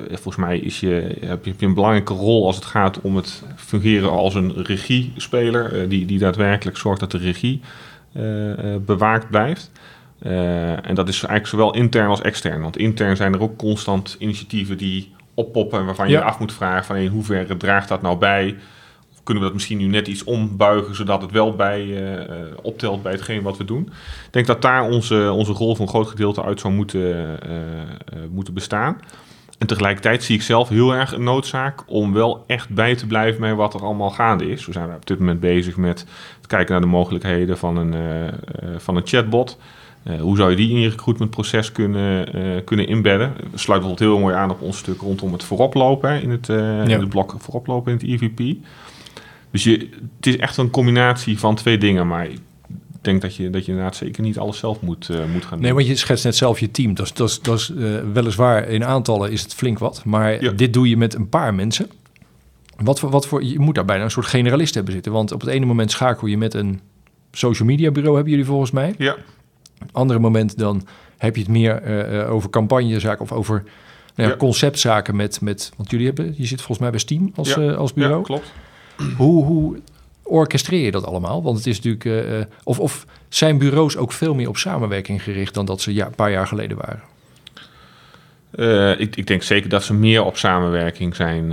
Volgens mij is je, heb, je, een belangrijke rol als het gaat om het fungeren als een regiespeler, die, die daadwerkelijk zorgt dat de regie bewaakt blijft. Eh, en dat is eigenlijk zowel intern als extern. Want intern zijn er ook constant initiatieven die oppoppen waarvan je Ja. je af moet vragen van in hoeverre draagt dat nou bij? Of kunnen we dat misschien nu net iets ombuigen zodat het wel bij eh, eh, optelt bij hetgeen wat we doen? Ik denk dat daar onze, onze rol voor een groot gedeelte uit zou moeten, moeten bestaan. En tegelijkertijd zie ik zelf heel erg een noodzaak om wel echt bij te blijven met wat er allemaal gaande is. We zijn op dit moment bezig met het kijken naar de mogelijkheden van een, van een chatbot. Eh, hoe zou je die in je recruitmentproces kunnen, eh, kunnen inbedden? We sluiten bijvoorbeeld heel mooi aan op ons stuk rondom het vooroplopen hè, in, het, eh, in het blok vooroplopen in het EVP. Dus je, het is echt een combinatie van twee dingen, maar ik denk dat je, dat je inderdaad zeker niet alles zelf moet, moet gaan doen. Nee, want je schetst net zelf je team. Dat is, dat is, dat is weliswaar in aantallen is het flink wat, maar Ja. dit doe je met een paar mensen. Wat voor, wat voor, je moet daar bijna een soort generalist hebben zitten. Want op het ene moment schakel je met een social media bureau hebben jullie volgens mij. Ja, Andere moment dan heb je het meer eh, over campagnezaken of over nou ja, Ja. conceptzaken met, met... Want jullie hebben, je zit volgens mij bij Steam als, Ja. eh, als bureau. ja klopt. Hoe, hoe orchestreer je dat allemaal? Want het is natuurlijk... of, of zijn bureaus ook veel meer op samenwerking gericht... dan dat ze ja, een paar jaar geleden waren? Ik, ik denk zeker dat ze meer op samenwerking zijn,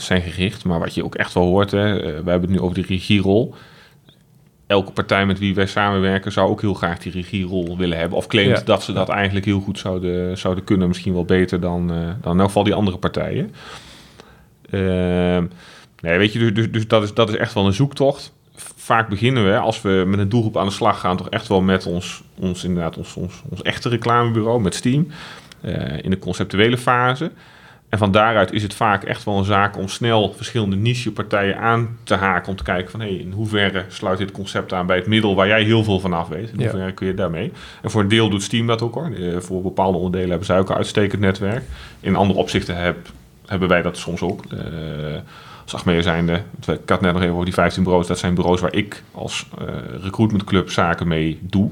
zijn gericht. Maar wat je ook echt wel hoort, hè, we hebben het nu over de regierol. Elke partij met wie wij samenwerken zou ook heel graag die regierol willen hebben. Of claimt Ja. dat ze dat eigenlijk heel goed zouden, zouden kunnen. Misschien wel beter dan, eh, dan in elk geval die andere partijen. Ehm, nee, weet je, dus, dus, dus dat, is, dat is echt wel een zoektocht. Vaak beginnen we, als we met een doelgroep aan de slag gaan, toch echt wel met ons, ons, inderdaad, ons, ons, ons echte reclamebureau, met Steam. eh, in de conceptuele fase. En van daaruit is het vaak echt wel een zaak om snel verschillende nichepartijen aan te haken. Om te kijken van hey, in hoeverre sluit dit concept aan bij het middel waar jij heel veel van af weet. In Ja. hoeverre kun je daarmee. En voor een deel doet Steam dat ook hoor. Eh, voor bepaalde onderdelen hebben zij ook een uitstekend netwerk. In andere opzichten heb, hebben wij dat soms ook. Eh als Achmea zijnde, ik had net nog even over die 15 bureaus. Dat zijn bureaus waar ik als eh recruitmentclub zaken mee doe.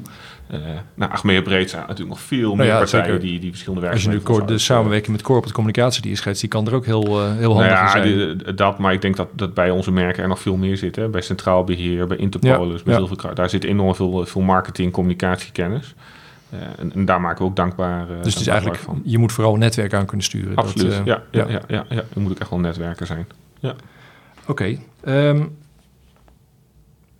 Eh nou, Achmea Breed zijn natuurlijk nog veel meer ja, partijen zeker. die, die verschillende Als je nu werkzaamheden de samenwerking met corporate communicatie die is schetst, die kan er ook heel, eh, heel nou handig in ja, zijn. die- dat, maar ik denk dat, dat bij onze merken er nog veel meer zit. Hè? Bij Centraal Beheer, bij Interpolis, Ja, bij ja. Zilverkruid. Daar zit enorm veel, veel marketing, communicatiekennis. Eh, en, en daar maken we ook dankbaar, eh, dus het is eigenlijk, van. je moet vooral een netwerk aan kunnen sturen. Dat, Absoluut, eh, ja, ja, ja. ja. Ja, ja, Je moet ook echt wel een netwerker zijn. Oké. ehm,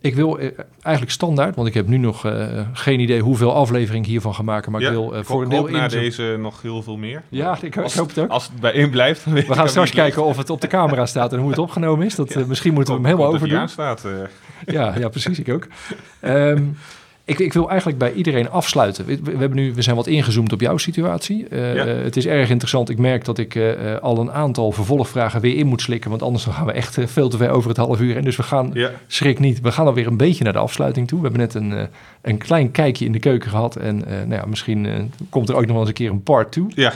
ik wil eh, eigenlijk standaard, want ik heb nu nog eh, geen idee hoeveel aflevering hiervan gaan maken, maar ja, ik wil eh, ik voor een deel na deze nog heel veel meer. Ja, ik, ik Als- hoop het ook. Als het bij één blijft, We gaan aan straks kijken of het op de camera staat en hoe het opgenomen is. Dat, Ja. misschien moeten we hem helemaal overdoen. aanstaat. eh. Ja, ja, precies. Ik ook. Ehm, ik, ik wil eigenlijk bij iedereen afsluiten. We, we hebben nu, we zijn wat ingezoomd op jouw situatie. Eh, Ja. eh, het is erg interessant. Ik merk dat ik eh, al een aantal vervolgvragen weer in moet slikken. Want anders dan gaan we echt veel te ver over het half uur. En dus we gaan, Ja, schrik niet, we gaan alweer een beetje naar de afsluiting toe. We hebben net een, een klein kijkje in de keuken gehad. En nou ja, misschien komt er ook nog wel eens een keer een part 2. ja.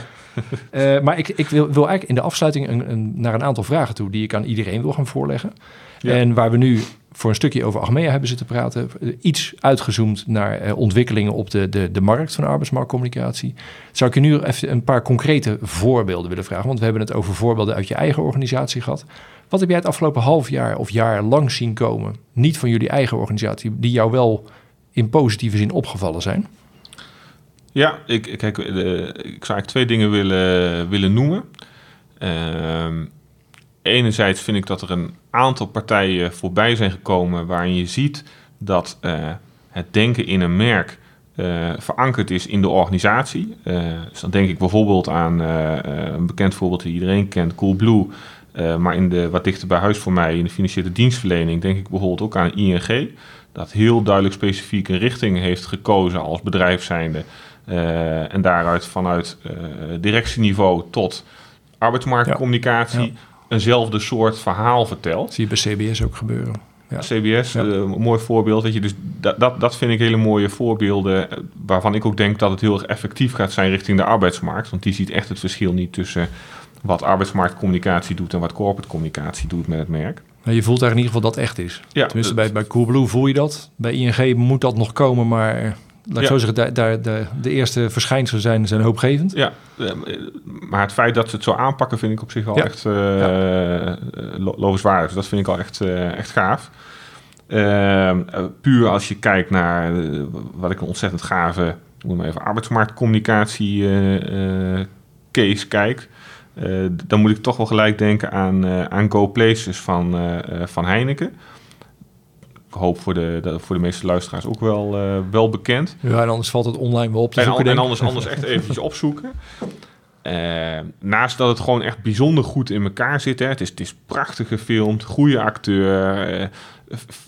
Maar ik, ik wil, wil eigenlijk in de afsluiting een, een, naar een aantal vragen toe die ik aan iedereen wil gaan voorleggen. Ja. En waar we nu voor een stukje over Achmea hebben zitten praten, iets uitgezoomd naar eh, ontwikkelingen op de, de, de markt van arbeidsmarktcommunicatie. Zou ik je nu even een paar concrete voorbeelden willen vragen? Want we hebben het over voorbeelden uit je eigen organisatie gehad. Wat heb jij het afgelopen half jaar of jaar lang zien komen? Niet van jullie eigen organisatie, die jou wel in positieve zin opgevallen zijn? Ja, ik, ik- eh, ik zou eigenlijk twee dingen willen, willen noemen. Ehm, enerzijds vind ik dat er een aantal partijen voorbij zijn gekomen waarin je ziet dat eh, het denken in een merk eh, verankerd is in de organisatie. Eh, dus dan denk ik bijvoorbeeld aan een bekend voorbeeld die iedereen kent, Coolblue. Maar in de, wat dichter bij huis voor mij, in de financiële dienstverlening, denk ik bijvoorbeeld ook aan ING. Dat heel duidelijk specifiek een richting heeft gekozen als bedrijf zijnde. En daaruit vanuit directieniveau tot arbeidsmarktcommunicatie. Eenzelfde soort verhaal vertelt. Dat zie je bij CBS ook gebeuren. Ja. CBS, Ja. eh, een mooi voorbeeld. Weet je, dus dat, dat, dat vind ik hele mooie voorbeelden. eh, Waarvan ik ook denk dat het heel erg effectief gaat zijn richting de arbeidsmarkt. Want die ziet echt het verschil niet tussen wat arbeidsmarktcommunicatie doet en wat corporate communicatie doet met het merk. Nou, je voelt daar in ieder geval dat echt is. Ja, Tenminste, dat- bij, bij Coolblue voel je dat. Bij ING moet dat nog komen, maar laat ik zo zeggen, daar, daar, de, de eerste verschijnselen zijn, zijn hoopgevend. Ja, eh, maar het feit dat ze het zo aanpakken vind ik op zich wel Ja. echt eh eh, lo- lovenswaardig. Dus dat vind ik al echt, eh, echt gaaf. Eh, puur als je kijkt naar eh, wat ik een ontzettend gave, noem maar even, arbeidsmarktcommunicatie eh, eh, case kijk. eh, dan moet ik toch wel gelijk denken aan, eh, aan Go Places van, eh, eh, van Heineken. Hoop voor de, de- voor de meeste luisteraars ook wel, eh, wel bekend. Ja, en anders valt het online wel op te En, zoeken. en anders, anders echt eventjes opzoeken. Eh, naast dat het gewoon echt bijzonder goed in elkaar zit. Hè, het, is, het is prachtig gefilmd, goede acteur. eh,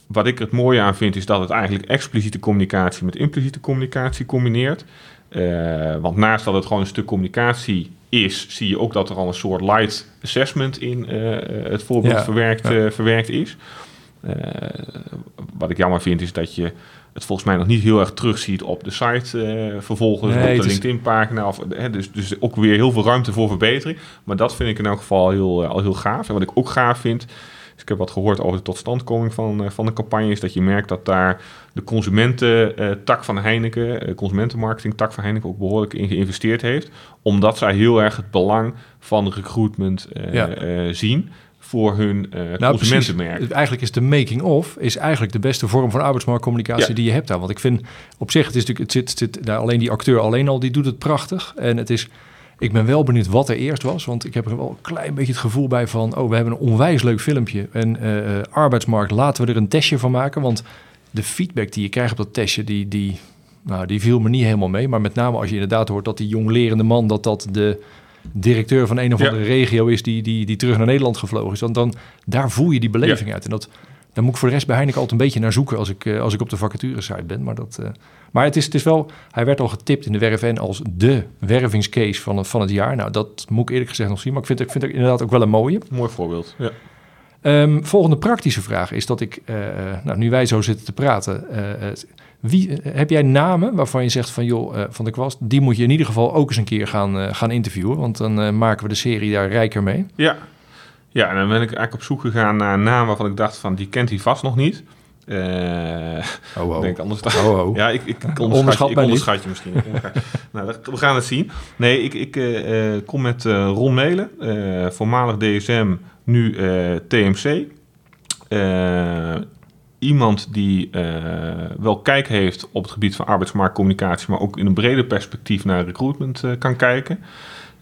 wat ik het mooie aan vind, is dat het eigenlijk expliciete communicatie met impliciete communicatie combineert. Want naast dat het gewoon een stuk communicatie is, zie je ook dat er al een soort light assessment in het voorbeeld Ja, verwerkt, ja. verwerkt is. Eh, wat ik jammer vind, is dat je het volgens mij nog niet heel erg terugziet op de site eh, vervolgens, Nee, op de LinkedIn-pagina. Of, hè, dus, dus ook weer heel veel ruimte voor verbetering. Maar dat vind ik in elk geval heel, eh, al heel gaaf. En wat ik ook gaaf vind, Dus ik heb wat gehoord over de totstandkoming van, uh, van de campagne. Is dat je merkt dat daar de consumententak van Heineken, consumentenmarketing tak van Heineken ook behoorlijk in geïnvesteerd heeft. Omdat zij heel erg het belang van recruitment zien voor hun uh, nou, consumentenmerk. Eigenlijk is de making of is eigenlijk de beste vorm van arbeidsmarktcommunicatie die je hebt daar. Want ik vind op zich, het is natuurlijk, het zit, zit nou, alleen die acteur alleen al, die doet het prachtig. En het is, ik ben wel benieuwd wat er eerst was, want ik heb er wel een klein beetje het gevoel bij van, oh, we hebben een onwijs leuk filmpje. En uh, arbeidsmarkt, laten we er een testje van maken, want de feedback die je krijgt op dat testje, die, die, nou, die viel me niet helemaal mee. Maar met name als je inderdaad hoort dat die jonglerende man, dat dat de directeur van een of andere regio is die, die, die terug naar Nederland gevlogen is, dan, dan daar voel je die beleving uit. En dat, daar moet ik voor de rest bij Heineken altijd een beetje naar zoeken als ik, eh, als ik op de vacaturesite ben. Maar, dat, uh, maar het, is, het is wel, hij werd al getipt in de werf als de wervingscase van, van het jaar. Nou, dat moet ik eerlijk gezegd nog zien. Maar ik vind, ik vind het inderdaad ook wel een mooie. Mooi voorbeeld, ja. Um, volgende praktische vraag is dat ik, uh, nou, nu wij zo zitten te praten, wie, heb jij namen waarvan je zegt van joh, uh, van de kwast, die moet je in ieder geval ook eens een keer gaan, uh, gaan interviewen, want dan uh, maken we de serie daar rijker mee. Ja. ja, en dan ben ik eigenlijk op zoek gegaan naar namen waarvan ik dacht van die kent hij vast nog niet. Uh, oh, oh. Denk anders. Oh, oh. Ja, ik, ik, ik onderschat, ik onderschat je misschien. nou, we gaan het zien. Nee, ik, ik uh, kom met uh, Ron Melen, voormalig DSM, nu TMC iemand die uh, wel kijk heeft op het gebied van arbeidsmarktcommunicatie, maar ook in een breder perspectief naar recruitment uh, kan kijken.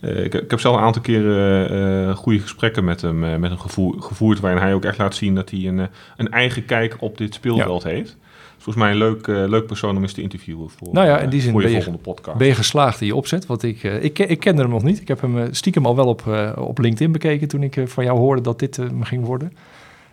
Uh, ik, ik, heb zelf een aantal keren goede gesprekken met hem met hem gevoer, gevoerd, waarin hij ook echt laat zien dat hij een, een eigen kijk op dit speelveld ja. heeft. Volgens mij een leuk, leuk persoon om eens te interviewen voor, nou ja, in die zin voor je, je volgende podcast. Ben je geslaagd in je opzet? Want ik, ik, ik kende hem nog niet. Ik heb hem stiekem al wel op, op LinkedIn bekeken toen ik van jou hoorde dat dit me ging worden.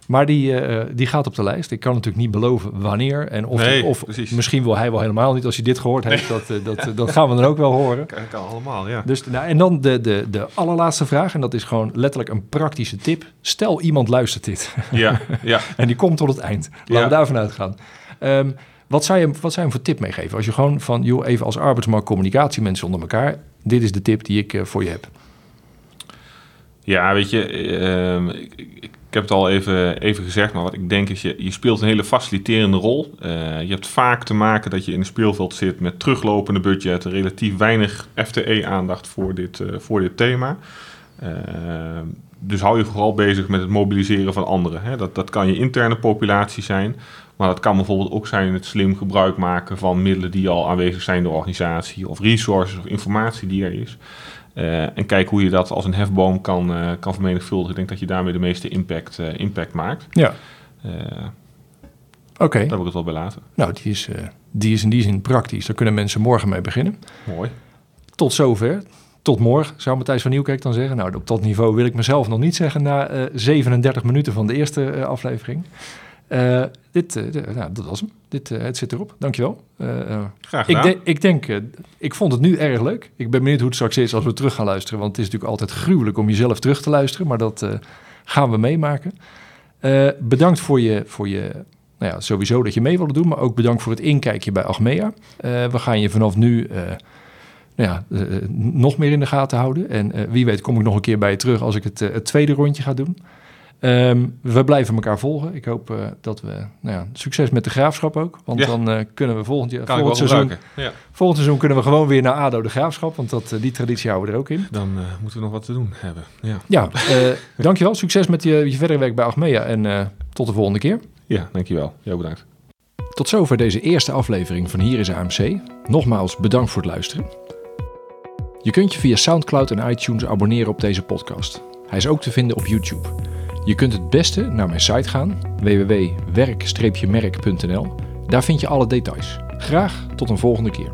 Maar die, uh, die gaat op de lijst. Ik kan natuurlijk niet beloven wanneer. En of, nee, of misschien wil hij wel helemaal niet. Als hij dit gehoord heeft, nee. dat, uh, dat, dat gaan we dan ook wel horen. Kan, kan allemaal, ja. Dus, nou, en dan de, de, de allerlaatste vraag. En dat is gewoon letterlijk een praktische tip. Stel iemand luistert dit. Ja, ja. en die komt tot het eind. Laten ja. we daarvan uitgaan. Um, wat zou, je, wat zou je hem voor tip meegeven? Als je gewoon van, joh, even als arbeidsmarkt mensen onder elkaar. Dit is de tip die ik uh, voor je heb. Ja, weet je, uh, ik, ik, ik heb het al even, even gezegd, maar wat ik denk is, je, je speelt een hele faciliterende rol. Uh, je hebt vaak te maken dat je in een speelveld zit met teruglopende budgetten, relatief weinig FTE-aandacht voor, dit, uh, voor dit thema. Uh, dus hou je vooral bezig met het mobiliseren van anderen. Hè. Dat, dat kan je interne populatie zijn, maar dat kan bijvoorbeeld ook zijn het slim gebruik maken van middelen die al aanwezig zijn in de organisatie, of resources of informatie die er is. Uh, en kijk hoe je dat als een hefboom kan, uh, kan vermenigvuldigen. Ik denk dat je daarmee de meeste impact, uh, impact maakt. Ja. Oké. Okay. Daar wil ik het wel bij laten. Nou, die is, die is in die zin praktisch. Daar kunnen mensen morgen mee beginnen. Mooi. Tot zover. Tot morgen, zou Matthijs van Nieuwkerk dan zeggen. Nou, op dat niveau wil ik mezelf nog niet zeggen na 37 minuten van de eerste aflevering. Uh, dit, uh, nou, dat was hem. Dit, uh, het zit erop. Dankjewel. Graag gedaan. Ik, de, ik denk, ik vond het nu erg leuk. Ik ben benieuwd hoe het straks is als we terug gaan luisteren. Want het is natuurlijk altijd gruwelijk om jezelf terug te luisteren. Maar dat gaan we meemaken. bedankt voor je, voor je nou ja, sowieso dat je mee wilde doen. Maar ook bedankt voor het inkijkje bij Achmea. we gaan je vanaf nu nou ja, nog meer in de gaten houden. En wie weet kom ik nog een keer bij je terug als ik het, het tweede rondje ga doen. Um, we blijven elkaar volgen. Ik hoop uh, dat we, nou ja, succes met de graafschap ook. Want ja. dan uh, kunnen we volgend, jaar, volgend, seizoen, ja. volgend seizoen kunnen we gewoon weer naar ADO de graafschap. Want dat, uh, die traditie houden we er ook in. Dan moeten we nog wat te doen hebben. Ja, ja dankjewel. Succes met je, je verdere werk bij Achmea. En tot de volgende keer. Ja, dankjewel. Jou bedankt. Tot zover deze eerste aflevering van Hier is AMC. Nogmaals bedankt voor het luisteren. Je kunt je via Soundcloud en iTunes abonneren op deze podcast. Hij is ook te vinden op YouTube. Je kunt het beste naar mijn site gaan, www.werk-merk.nl. Daar vind je alle details. Graag tot een volgende keer.